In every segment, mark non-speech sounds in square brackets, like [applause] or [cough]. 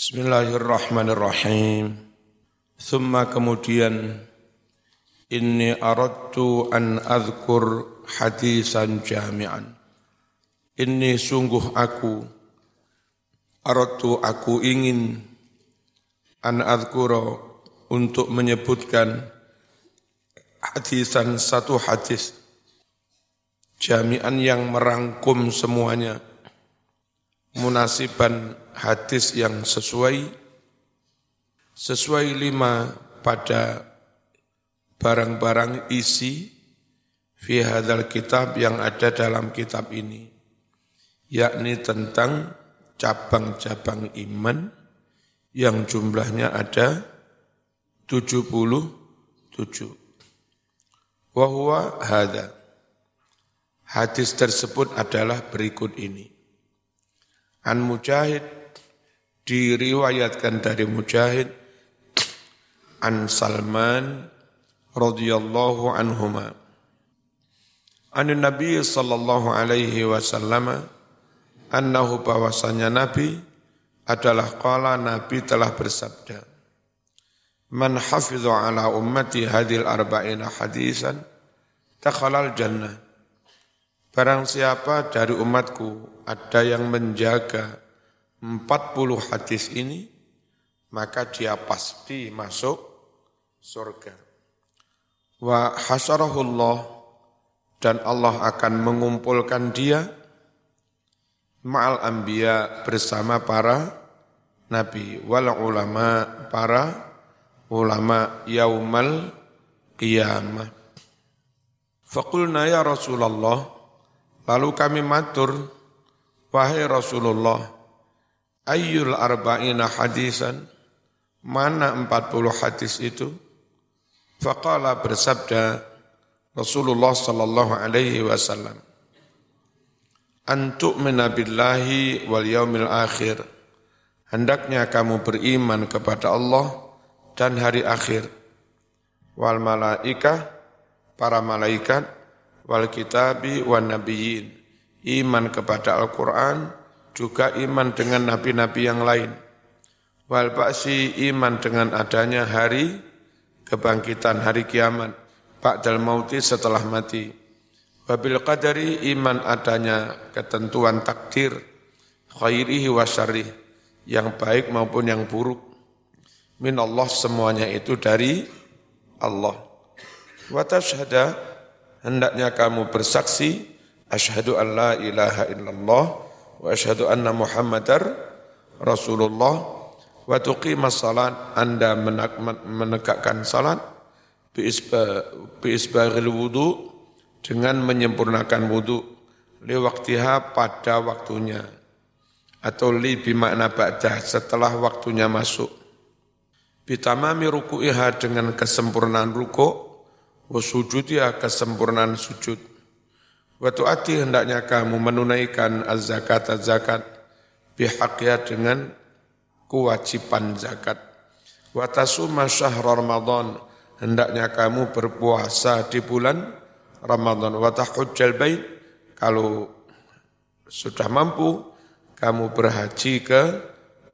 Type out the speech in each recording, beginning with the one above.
Bismillahirrahmanirrahim. Thumma kemudian inni aradtu an adhkur hadisan jami'an. Inni sungguh aku aradtu aku ingin an adhkura untuk menyebutkan hadisan satu hadis jami'an yang merangkum semuanya munasiban hadis yang sesuai sesuai lima pada barang-barang isi fi hadzal kitab yang ada dalam kitab ini yakni tentang cabang-cabang iman yang jumlahnya ada 77 wa huwa hadis tersebut adalah berikut ini An Mujahid diriwayatkan dari Mujahid an Salman radhiyallahu anhuma. An Nabi sallallahu alaihi wasallam annahu bahwasanya Nabi adalah qala Nabi telah bersabda Man hafidhu ala ummati hadil arba'ina hadisan takhalal jannah Barang siapa dari umatku ada yang menjaga 40 hadis ini, maka dia pasti masuk surga. Wa hasarahullah dan Allah akan mengumpulkan dia ma'al anbiya bersama para nabi wal ulama para ulama yaumal qiyamah. Fakulna ya Rasulullah, lalu kami matur, Wahai Rasulullah, ayyul arba'ina hadisan, mana 40 hadis itu? Faqala bersabda Rasulullah sallallahu alaihi wasallam, Antuk menabillahi wal yaumil akhir. Hendaknya kamu beriman kepada Allah dan hari akhir. Wal malaikah, para malaikat, wal kitabi wan nabiyyin iman kepada Al-Quran, juga iman dengan nabi-nabi yang lain. Wal ba'si iman dengan adanya hari kebangkitan, hari kiamat, ba'dal mauti setelah mati. Wabil qadari iman adanya ketentuan takdir, khairihi wa yang baik maupun yang buruk. Min Allah semuanya itu dari Allah. Wa tashhada, hendaknya kamu bersaksi, Ashhadu an la ilaha illallah wa ashhadu anna Muhammadar Rasulullah. Wa tuqimas salat Anda menegakkan salat bi isbaghil wudu dengan menyempurnakan wudu li waktiha pada waktunya atau li bimakna ba'dah setelah waktunya masuk. Bitamami ruku'iha dengan kesempurnaan ruku' wa sujudiha kesempurnaan sujud Waktu ati hendaknya kamu menunaikan az-zakat az-zakat bihaqya dengan kewajiban zakat. Watasuma syahr Ramadan hendaknya kamu berpuasa di bulan Ramadan. Watahujjal bait kalau sudah mampu kamu berhaji ke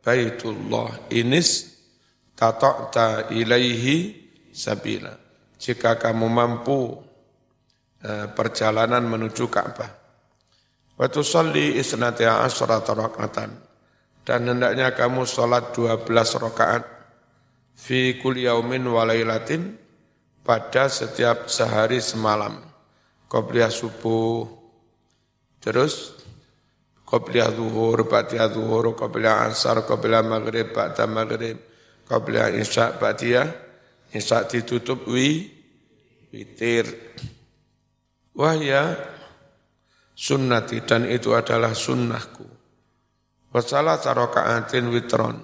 Baitullah. Inis tata'ta ilaihi sabila. Jika kamu mampu Eh, perjalanan menuju Ka'bah. Wa tusalli isnati asrata rakatan. Dan hendaknya kamu sholat 12 rakaat fi kulli yaumin wa lailatin pada setiap sehari semalam. Qobliyah subuh, terus qobliyah zuhur, ba'diyah zuhur, qobliyah asar, qobliyah maghrib, ba'da maghrib, qobliyah isya, ba'diyah, isya ditutup wi, witir. Wahya sunnati dan itu adalah sunnahku. Wasalah rokaatin witron.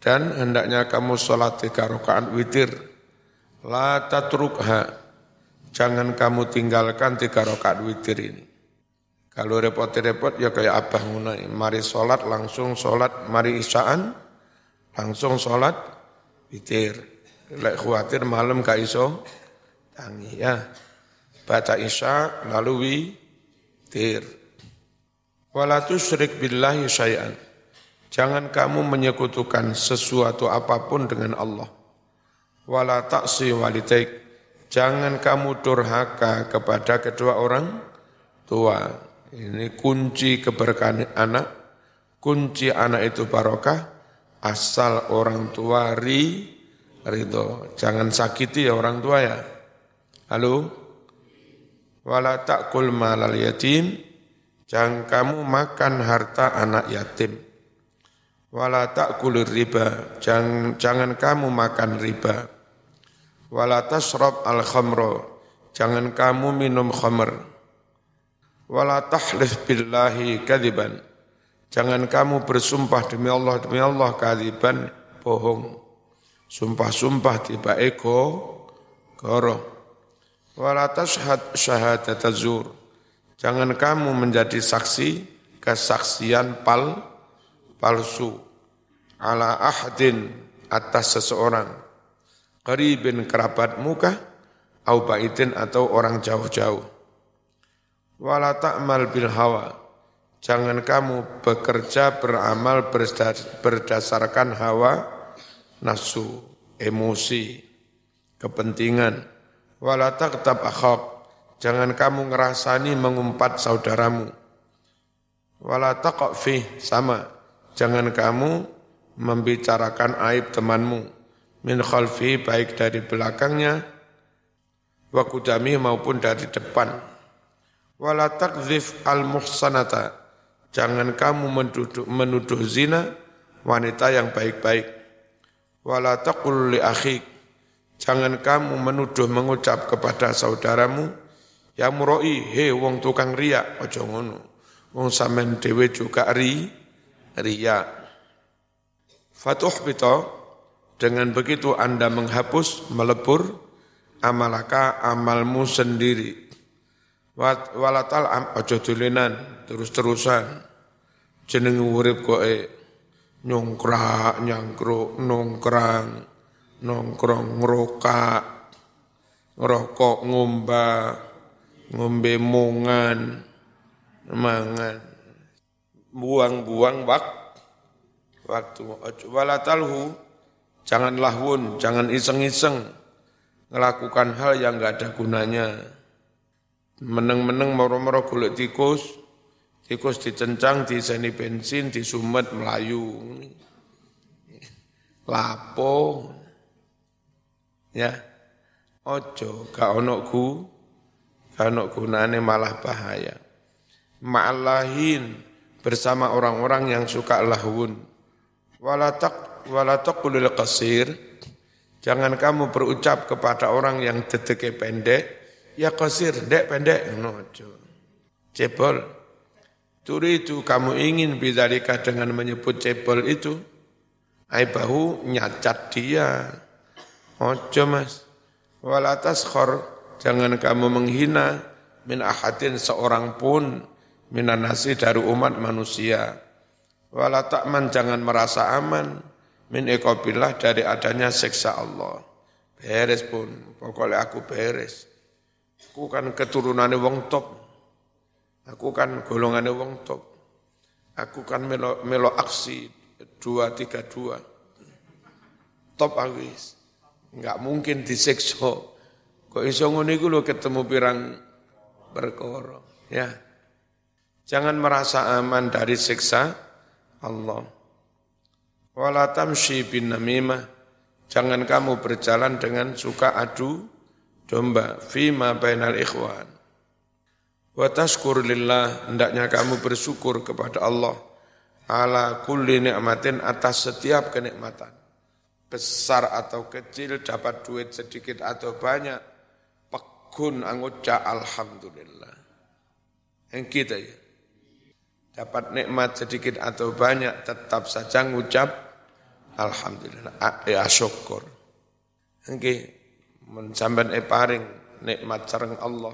Dan hendaknya kamu sholat tiga rokaat witir. La tatrukha. Jangan kamu tinggalkan tiga rokaat witir ini. Kalau repot-repot ya kayak abah munai. Mari sholat langsung sholat, mari isyaan langsung sholat witir. Lek khawatir malam gak iso tangi ya baca isya lalu witir. Wala tusyrik billahi syai'an. Jangan kamu menyekutukan sesuatu apa pun dengan Allah. Wala taksi walitaik. Jangan kamu durhaka kepada kedua orang tua. Ini kunci keberkahan anak. Kunci anak itu barokah. Asal orang tua ri, ridho. Jangan sakiti ya orang tua ya. Halo? Wala takul malal yatim. Jangan kamu makan harta anak yatim. Wala takulir riba. Jangan, jangan kamu makan riba. Wala tasrab al khamro. Jangan kamu minum khamr. Wala tahlif billahi kadiban. Jangan kamu bersumpah demi Allah, demi Allah kadiban, bohong. Sumpah-sumpah tiba ego, goro. Wala tashhad syahadat azur Jangan kamu menjadi saksi kesaksian pal palsu. Ala ahadin atas seseorang. Qaribin kerabat muka au baitin atau orang jauh-jauh. Wala ta'mal bil hawa. Jangan kamu bekerja beramal berdasarkan hawa nafsu emosi kepentingan wala taqtab akhak Jangan kamu ngerasani mengumpat saudaramu. Wala fi sama. Jangan kamu membicarakan aib temanmu. Min khalfi baik dari belakangnya. Wa kudami maupun dari depan. Wala takzif al muhsanata. Jangan kamu menuduh, menuduh zina wanita yang baik-baik. Wala taqul li akhik. Jangan kamu menuduh mengucap kepada saudaramu, Ya muroi, he wong tukang ria, aja ngono. Wong sampean dhewe juga ri, ria. Fatuh bito, dengan begitu Anda menghapus, melebur, amalaka amalmu sendiri. Walatal am aja terus-terusan. Jeneng urip koke nyongkrak, nyangkruk, nongkrang, nongkrong, ngerokak, ngerokok, ngombak, ngombe mungan, mangan, buang-buang wak, waktu. Walatalhu, jangan lahun, jangan iseng-iseng melakukan hal yang enggak ada gunanya. Meneng-meneng moro-moro kulit tikus, tikus dicencang, diseni bensin, disumet melayu. Lapo, ya, ojo, gak ono kalau gunane malah bahaya. Ma'allahin bersama orang-orang yang suka lahun. Walatak walatakulil qasir. Jangan kamu berucap kepada orang yang dedeke pendek, ya qasir, dek pendek. No, cebol. Turi itu kamu ingin bidalika dengan menyebut cebol itu, aibahu nyacat dia. Ojo mas. Walatas khor Jangan kamu menghina min ahadin seorang pun minan nasi dari umat manusia. Wala takman jangan merasa aman min ekobillah dari adanya seksa Allah. Beres pun, pokoknya aku beres. Aku kan keturunan wong top. Aku kan golongan wong top. Aku kan melo, melo aksi dua tiga dua. Top awis. Enggak mungkin disiksa Kok iso ngono iku lho ketemu pirang perkara, ya. Jangan merasa aman dari siksa Allah. Wala tamshi bin namimah. Jangan kamu berjalan dengan suka adu domba fima bainal ikhwan. Wa lillah, hendaknya kamu bersyukur kepada Allah ala kulli nikmatin atas setiap kenikmatan. Besar atau kecil, dapat duit sedikit atau banyak, kun anguca alhamdulillah. Yang kita ya. Dapat nikmat sedikit atau banyak tetap saja ngucap alhamdulillah. Ya syukur. Nggih men sampean e paring nikmat sareng Allah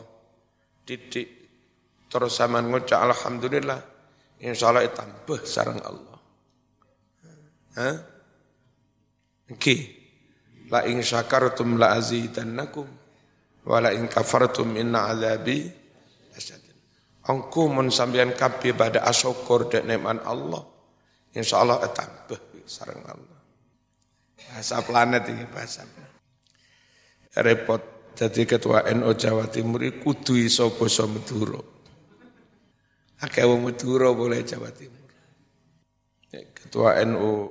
didik terus sampean ngucap alhamdulillah insyaallah tambah sareng Allah. Hah? Nggih. La in syakartum la azidannakum wala in kafartum inna azabi asyadin. Engku mun sampeyan kabeh pada asyukur dek nikmat Allah. Insya Allah tambah sarang Allah. Bahasa planet ini bahasa. Repot jadi ketua NU Jawa Timur kudu iso basa Madura. Akeh wong Madura boleh Jawa Timur. Ketua NU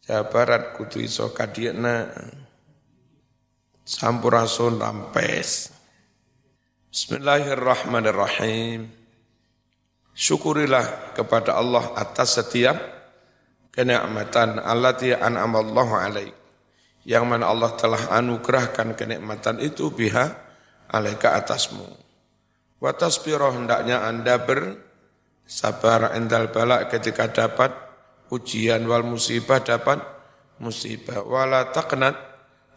Jawa Barat kudu iso kadiekna sampurasun rampes. Bismillahirrahmanirrahim. Syukurilah kepada Allah atas setiap kenikmatan allati an'amallahu alaik. Yang mana Allah telah anugerahkan kenikmatan itu biha alaika atasmu. Wa tasbiru hendaknya Anda bersabar endal balak ketika dapat ujian wal musibah dapat musibah. Wala taqnat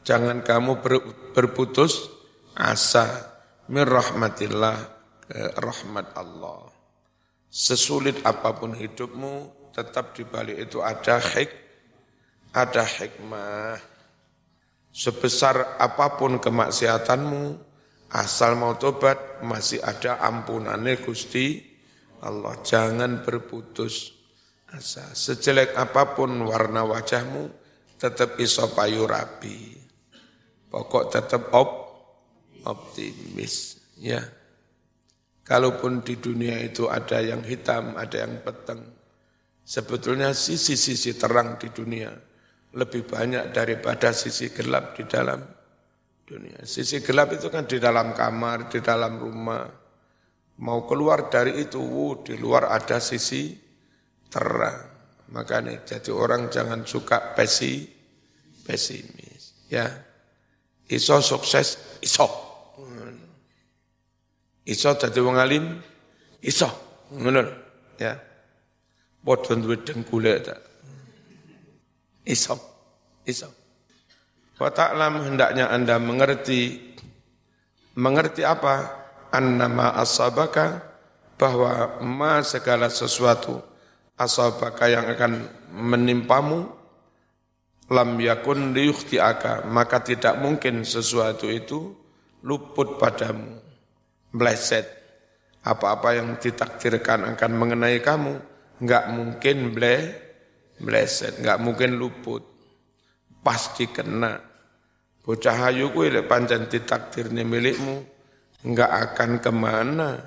jangan kamu ber, berputus asa min rahmatillah rahmat Allah. Sesulit apa pun hidupmu, tetap di balik itu ada hik, ada hikmah. Sebesar apa pun kemaksiatanmu, asal mau tobat, masih ada ampunannya Gusti Allah. Jangan berputus asa. Sejelek apa pun warna wajahmu, tetap iso payu rapi. Pokok tetap op, optimis ya kalaupun di dunia itu ada yang hitam ada yang petang sebetulnya sisi-sisi terang di dunia lebih banyak daripada sisi gelap di dalam dunia sisi gelap itu kan di dalam kamar di dalam rumah mau keluar dari itu wuh, di luar ada sisi terang makanya jadi orang jangan suka pesi pesimis ya iso sukses iso Iso dadi wong alim? Iso. Ngono ya. Padha duwe dengkule ta. Iso. Iso. Wa ta'lam hendaknya Anda mengerti mengerti apa? Annama asabaka bahwa ma segala sesuatu asabaka yang akan menimpamu lam yakun liyukhti'aka maka tidak mungkin sesuatu itu luput padamu meleset. Apa-apa yang ditakdirkan akan mengenai kamu, nggak mungkin ble, meleset, nggak mungkin luput. Pasti kena. Bocah hayu kuwi lek pancen ditakdirne milikmu, nggak akan ke mana.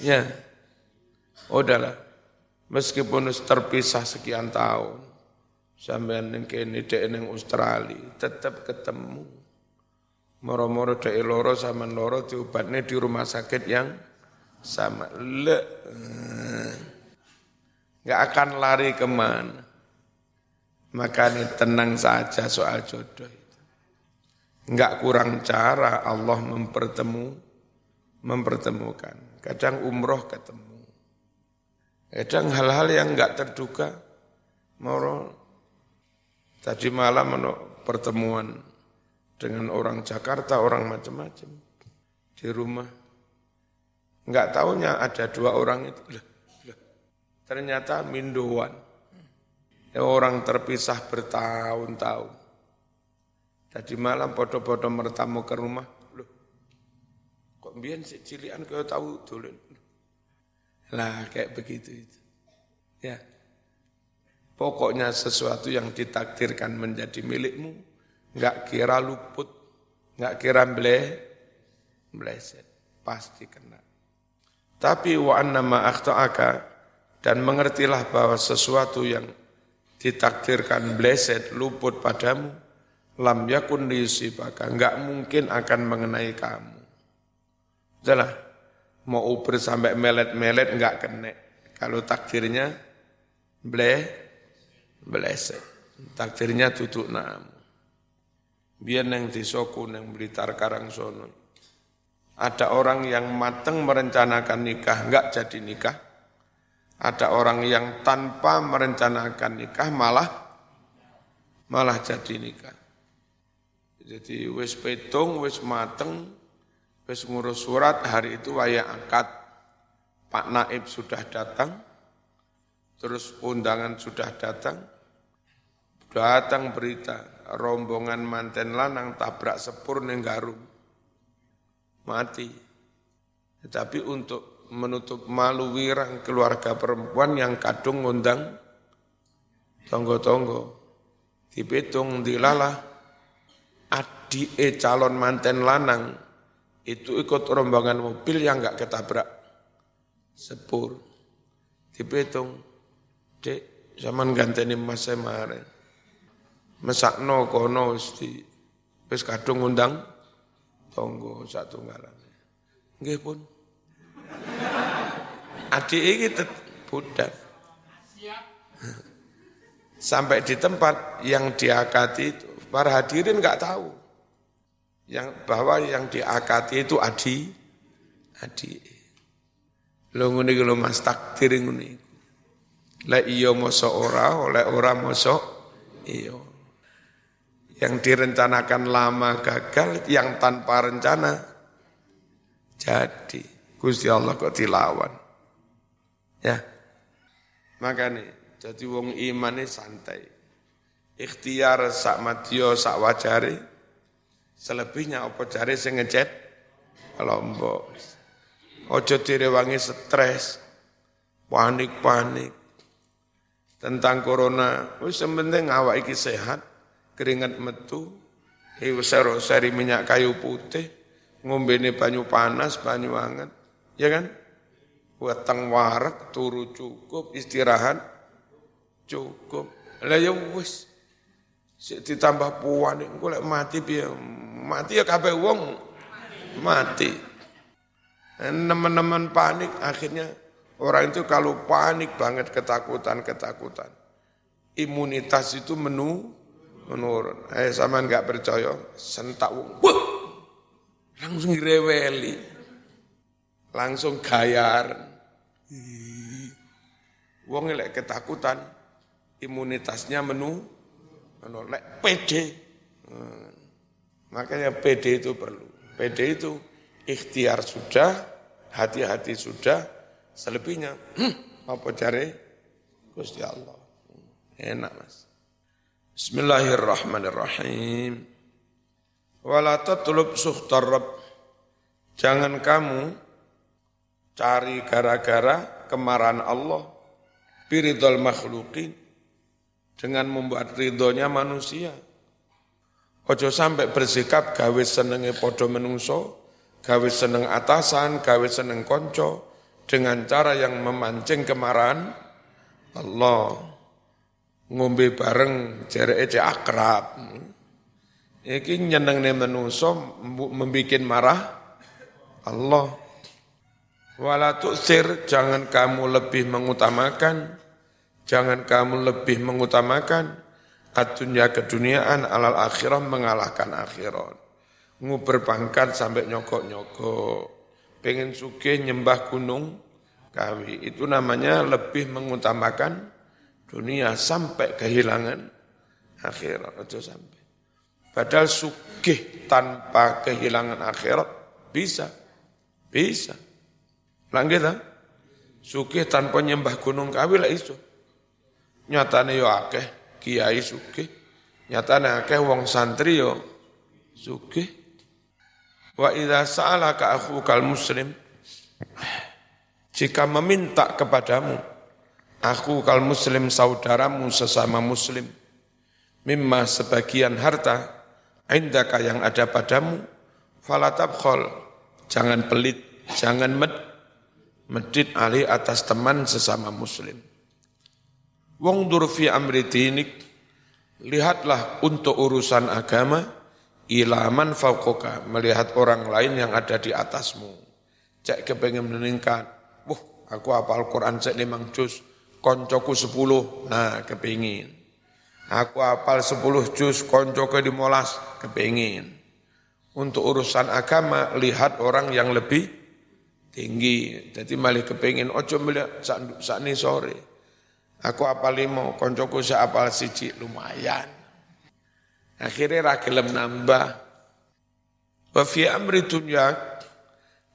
Ya, udahlah. Meskipun terpisah sekian tahun, sampai ning kene ning Australia, tetap ketemu Moro-moro dek loro sama loro diobatnya di rumah sakit yang sama. Le, nggak akan lari ke mana. Makanya tenang saja soal jodoh itu. Nggak kurang cara Allah mempertemu, mempertemukan. Kadang umroh ketemu. Kadang hal-hal yang nggak terduga. Moro, tadi malam pertemuan dengan orang Jakarta, orang macam-macam di rumah. Enggak tahunya ada dua orang itu. Ternyata minduan. Orang terpisah bertahun-tahun. Tadi malam podo-podo mertamu ke rumah. Loh, kok biar si cilian kau tahu dulu. Lah kayak begitu itu. Ya. Pokoknya sesuatu yang ditakdirkan menjadi milikmu, nggak kira luput, nggak kira ble, meleset, pasti kena. Tapi wa annama akhta'aka dan mengertilah bahwa sesuatu yang ditakdirkan bleset luput padamu lam yakun liyusibaka enggak mungkin akan mengenai kamu. Jelah mau uber sampai melet-melet enggak kena. Kalau takdirnya ble bleset. Takdirnya tutup nam. Biar neng disoku neng Blitar Karangsono. Ada orang yang mateng merencanakan nikah, enggak jadi nikah. Ada orang yang tanpa merencanakan nikah malah malah jadi nikah. Jadi wis petung, wis mateng, wis ngurus surat, hari itu waya angkat. Pak Naib sudah datang, terus undangan sudah datang, datang berita, rombongan manten lanang tabrak sepur ning garum. Mati. Tetapi untuk menutup malu wirang keluarga perempuan yang kadung ngundang tonggo-tonggo. Dipitung dilalah adik calon manten lanang itu ikut rombongan mobil yang enggak ketabrak sepur. Dipitung, dek, zaman ganteni mas kemarin. Mesakno kono di wis kadung ngundang tonggo satu ngalan. Nggih pun. Adik iki budak. Sampai di tempat yang diakati itu, para hadirin nggak tahu. Yang bahwa yang diakati itu adi, adi. Lo ngene lo Mas takdir ngene iku. Lek iya mosok ora, oleh ora mosok iya. Yang direncanakan lama gagal, yang tanpa rencana jadi. Gusti kok dilawan. Ya. Makanya jadi wong imane santai. Ikhtiar sak madya sak wajare. Selebihnya apa jare sing ngecet kelompok. Ojo direwangi stres, panik-panik tentang corona. Wis penting awak iki sehat, keringat metu, sero seri minyak kayu putih, ngombene banyu panas, banyu hangat, ya kan? Weteng warak, turu cukup, istirahat cukup. Lah ya wis ditambah puan engko lek mati piye? Mati ya kabeh wong mati. Teman-teman panik akhirnya orang itu kalau panik banget ketakutan-ketakutan. Imunitas itu menu menurun. Eh sama nggak percaya, sentak wah, langsung reweli, langsung gayar. Wong lek ketakutan, imunitasnya menu menolak PD. Hmm. Makanya PD itu perlu. PD itu ikhtiar sudah, hati-hati sudah, selebihnya hmm, apa cari Gusti Allah. Enak mas. Bismillahirrahmanirrahim. Wala tatlub suhtar. Jangan kamu cari gara-gara kemarahan Allah biridol makhlukin dengan membuat ridhonya manusia. Ojo sampai bersikap gawe senenge podo menungso, gawe seneng atasan, gawe seneng konco, dengan cara yang memancing kemarahan Allah. Ngombe bareng jere ece akrab. Iki nyenengne menungso membikin marah Allah. Wala tu'sir, jangan kamu lebih mengutamakan Jangan kamu lebih mengutamakan atunya keduniaan alal akhirat mengalahkan akhirat. Nguber pangkat sampai nyokok-nyokok. Pengen suke nyembah gunung kawi. Itu namanya lebih mengutamakan dunia sampai kehilangan akhirat. Itu sampai. Padahal sugih tanpa kehilangan akhirat bisa. Bisa. Langgit Sugih tanpa nyembah gunung kawi lah iso. Nyatane yo akeh kiai sugih. Nyatane akeh wong santri yo sugih. Wa idza sa'alaka akhukal muslim jika meminta kepadamu aku kal muslim saudaramu sesama muslim mimma sebagian harta indaka yang ada padamu falatabkhol jangan pelit jangan med medit ali atas teman sesama muslim Wong fi amri dinik, lihatlah untuk urusan agama, ilaman faukoka, melihat orang lain yang ada di atasmu. Cek kepengen meningkat, wah aku apal Quran cek limang juz, koncoku sepuluh, nah kepingin. Aku apal sepuluh juz, koncoku dimolas, kepingin. Untuk urusan agama, lihat orang yang lebih tinggi. Jadi malah kepingin, ojo melihat saat, saat ini sore Aku apal limo, koncoku saya apal siji, lumayan. Akhirnya ragelem nambah. Wa fi amri dunya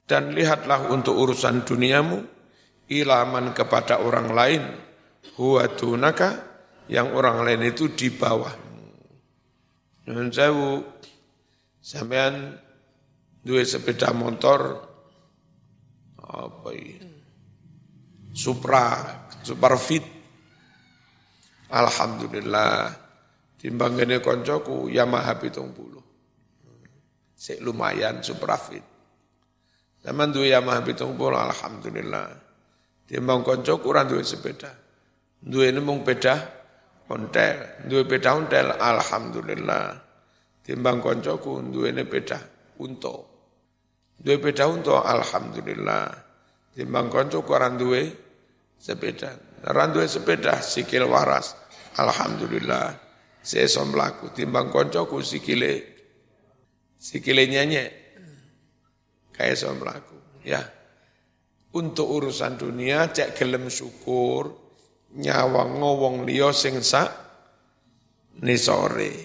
dan lihatlah untuk urusan duniamu ilaman kepada orang lain huwa dunaka yang orang lain itu di bawahmu. Nyun sewu sampean dua sepeda motor apa ini? Supra, super fit. Alhamdulillah. Timbang gini koncoku Yamaha pitung puluh. Sik lumayan super fit. Zaman duwe Yamaha pitung puluh, Alhamdulillah. Timbang koncoku kurang duwe sepeda. Duwe ini mung peda ontel. Duwe peda ontel, Alhamdulillah. Timbang koncoku ini peda unto. Duwe peda unto, Alhamdulillah. Timbang koncoku kurang duwe sepeda. Orang duwe sepeda, sikil waras, Alhamdulillah. Saya mlaku. Timbang koncoku sikile sikile nyanyi kayak iso mlaku. Ya. Untuk urusan dunia cek gelem syukur nyawang ngowong liya sing sak nisore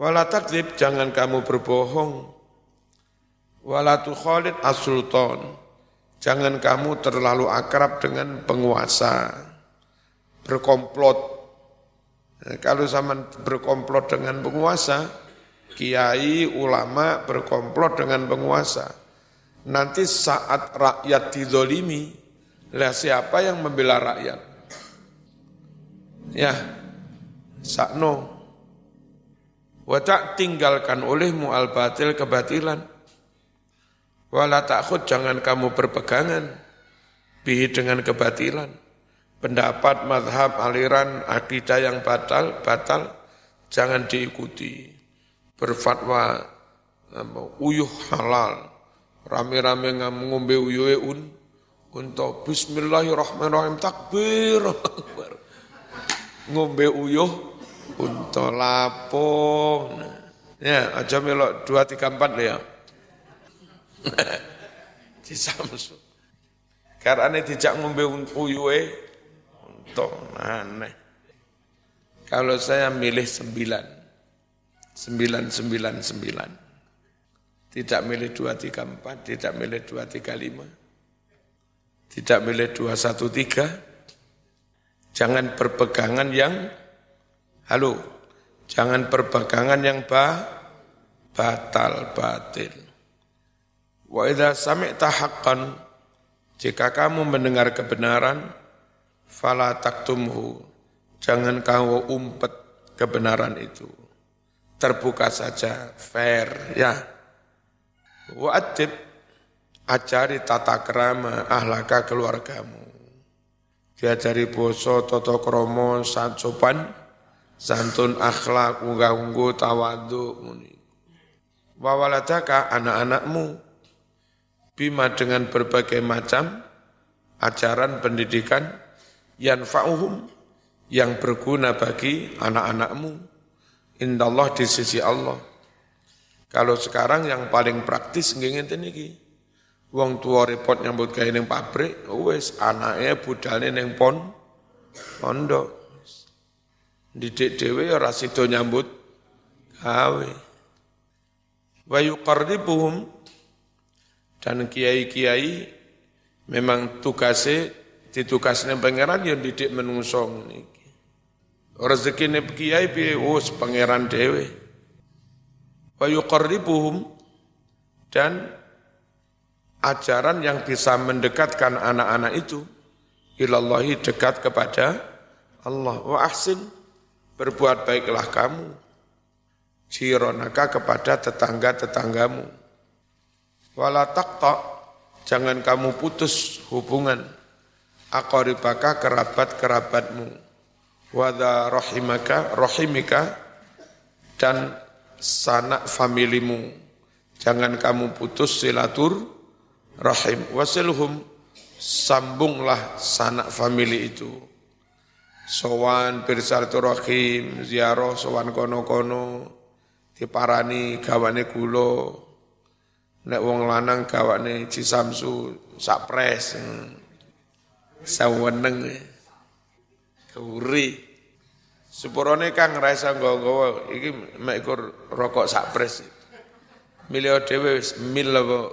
wala takdzib jangan kamu berbohong wala tukhalid as-sultan jangan kamu terlalu akrab dengan penguasa berkomplot nah, kalau sama berkomplot dengan penguasa kiai, ulama berkomplot dengan penguasa. Nanti saat rakyat didolimi, lah siapa yang membela rakyat? Ya, sakno. Wajak tinggalkan olehmu al-batil kebatilan. Wala takut jangan kamu berpegangan. Bihi dengan kebatilan. Pendapat, madhab, aliran, akidah yang batal, batal, jangan diikuti. Berfatwa uyuh halal. Rame-rame ngombe uyuh un. Untuk bismillahirrahmanirrahim takbir. [laughs] Ngombe uyuh untuk lapo ya aja melok dua tiga empat ya [laughs] di Samsu karena tidak ngombe uyuh untuk aneh. Kalau saya milih sembilan sembilan sembilan sembilan. Tidak milih dua tiga empat tidak milih dua tiga lima. Tidak milih dua satu tiga. Jangan perpegangan yang halo, jangan perpegangan yang ba, batal batil. Wa idza sami'ta jika kamu mendengar kebenaran fala taktumhu jangan kamu umpet kebenaran itu terbuka saja, fair, ya. Wajib ajari tata kerama ahlaka keluargamu. Diajari boso, toto kromo, sopan, santun akhlak, unggah-ungguh, tawadu, muni. Wawaladaka anak-anakmu, bima dengan berbagai macam ajaran pendidikan, yang fa'uhum, yang berguna bagi anak-anakmu Indallah di sisi Allah. Kalau sekarang yang paling praktis nggih ngenten iki. Wong tua repot nyambut gawe ning pabrik, wis anake budalne ning pon pondok. Didik dhewe ora sida nyambut gawe. Wa yuqarribuhum dan kiai-kiai memang tugasnya ditugasnya pangeran yang didik menungso ini rezeki kiai piye? Wis pangeran dhewe. Wa yuqarribuhum dan ajaran yang bisa mendekatkan anak-anak itu ilallahi dekat kepada Allah. Wa ahsin berbuat baiklah kamu. Jironaka kepada tetangga-tetanggamu wala taqta. Jangan kamu putus hubungan akoribaka kerabat-kerabatmu. Wada rahimaka rahimika dan sanak familimu. Jangan kamu putus silatur rahim wasilhum sambunglah sanak famili itu. Sowan rahim ziarah sowan kono-kono. Diparani gawane kulo nek wong lanang gawane cisamsu sapres saweneng Kuri. Sepurone kang ngrasa nggawa iki mek rokok sak pres. Milih dhewe wis mil apa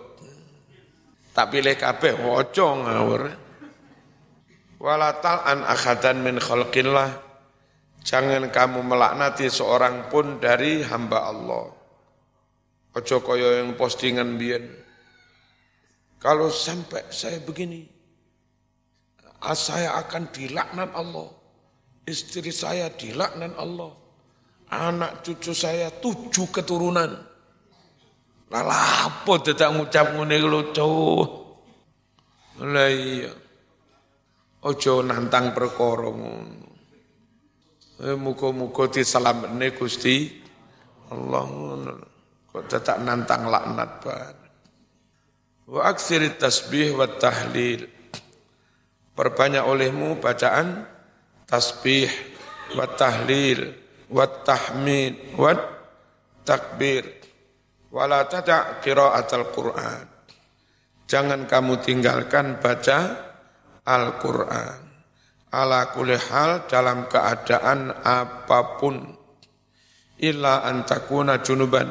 tak pilih kabeh aja ngawur. Walatal an akhadan min khalqillah. Jangan kamu melaknati seorang pun dari hamba Allah. Ojo kaya yang postingan biyen. Kalau sampai saya begini, ah, saya akan dilaknat Allah. Istri saya dilaknat Allah. Anak cucu saya tujuh keturunan. Lah apa tidak ngucap ngene lho, Lah iya. Ojo nantang perkara ngono. Eh muga-muga disalamne Gusti Allah. Kok tetap nantang laknat banget. Wa aksir tasbih wa tahlil. Perbanyak olehmu bacaan tasbih wa tahlil wa tahmid wa takbir. Wala tada' al Qur'an. Jangan kamu tinggalkan baca Al-Quran. Ala kulli dalam keadaan apa pun. Illa antakuna junuban.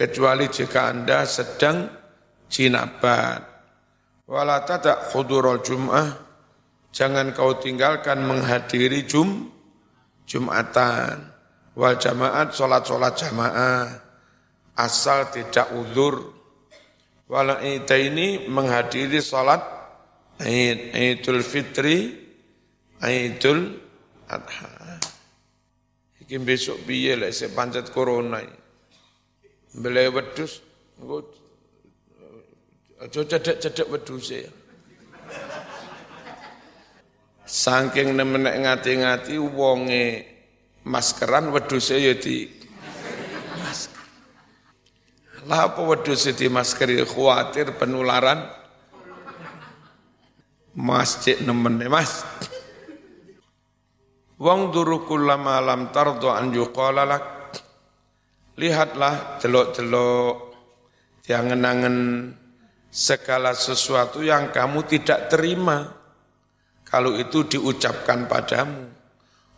Kecuali jika Anda sedang jinabat. Wala tadak khudurul jum'ah, jangan kau tinggalkan menghadiri jum, jumatan. Wal jamaat, sholat-sholat jamaah, asal tidak uzur. Wala ini menghadiri sholat Aidul Fitri, Aidul Adha. Iki besok piye lek sepanjat corona. Beli wedus, Aja cedek-cedek wedhuse. Saking nemenek ngati-ngati wonge maskeran wedhuse ya di masker. Lah apa wedhuse di masker ya khawatir penularan masjid nemen Mas. Wong duru kullama lam tardo an. Lihatlah delok-delok jangan-angen segala sesuatu yang kamu tidak terima kalau itu diucapkan padamu.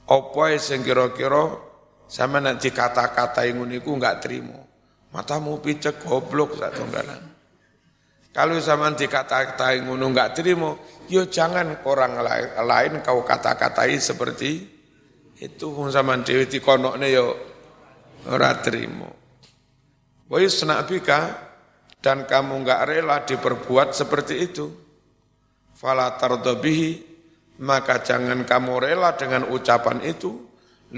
Apa sing kira-kira sama nanti kata-kata yang uniku enggak terima. Matamu picek goblok sak tunggalan. Kalau sama nanti kata-kata yang unu enggak terima, yo jangan orang lain, kau kata-katai seperti itu sama dewi konoknya yo ora terima. Wa yusna dan kamu enggak rela diperbuat seperti itu, fala tardobihi, maka jangan kamu rela dengan ucapan itu,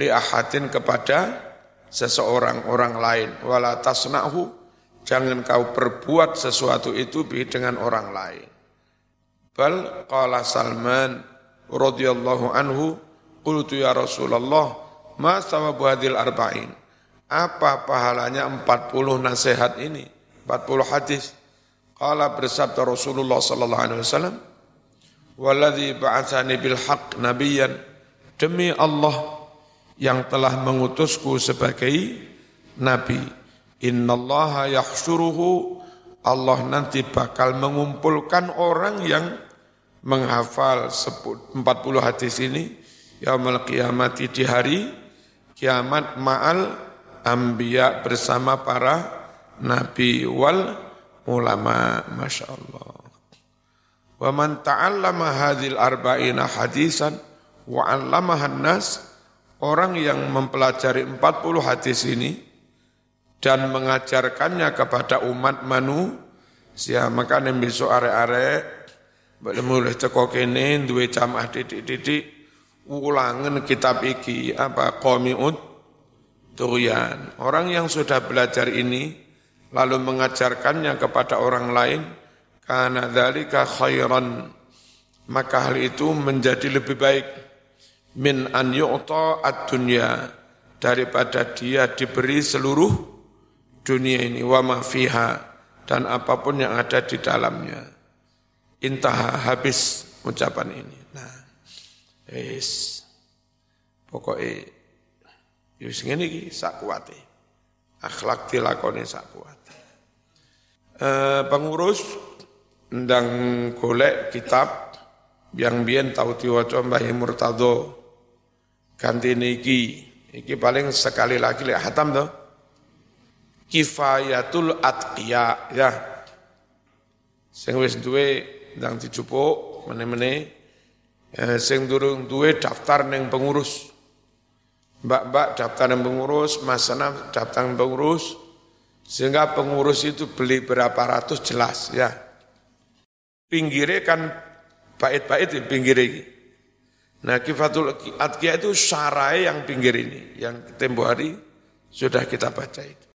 li ahadin kepada seseorang orang lain, wala tasna'hu, jangan kau perbuat sesuatu itu dengan orang lain. Bal qala Salman radhiyallahu anhu, qultu ya Rasulullah, ma sawabu hadil arba'in? Apa pahalanya 40 nasihat ini? 40 hadis. Qala bersabda Rasulullah sallallahu alaihi wasallam, "Walladzi ba'atsani bil haqq nabiyyan" Demi Allah yang telah mengutusku sebagai nabi. Innallaha yahsyuruhu Allah nanti bakal mengumpulkan orang yang menghafal 40 hadis ini yaumul qiyamati di hari kiamat ma'al anbiya bersama para nabi wal ulama Masya Allah wa man ta'allama hadhil arba'ina hadisan wa 'allamaha nas orang yang mempelajari 40 hadis ini dan mengajarkannya kepada umat manusia. Maka nek besok arek-arek boleh mulai teko kene duwe jamaah didik-didik ulangan kitab iki apa qamiut tuyan orang yang sudah belajar ini lalu mengajarkannya kepada orang lain karena dzalika khairan. Maka hal itu menjadi lebih baik. Min an yu'ta ad-dunya. Daripada dia diberi seluruh dunia ini. Wa ma fiha. Dan apa pun yang ada di dalamnya. Intah habis ucapan ini. Nah wis pokoke wis ngene iki sak akhlak dilakoni sak eh, pengurus ndang golek kitab yang biyen tau diwaca Mbah Murtado ganti niki iki paling sekali lagi lek hatam to. Kifayatul atqiya ya. Sing wis duwe ndang dijupuk meneh-meneh eh, sing durung duwe daftar ning pengurus mbak-mbak daftar pengurus mas daftar ning pengurus sehingga pengurus itu beli berapa ratus jelas ya. Pinggirnya kan bait-bait di pinggir ini. Nah kifatul adkiya itu sarai yang pinggir ini, yang tempo hari sudah kita baca itu.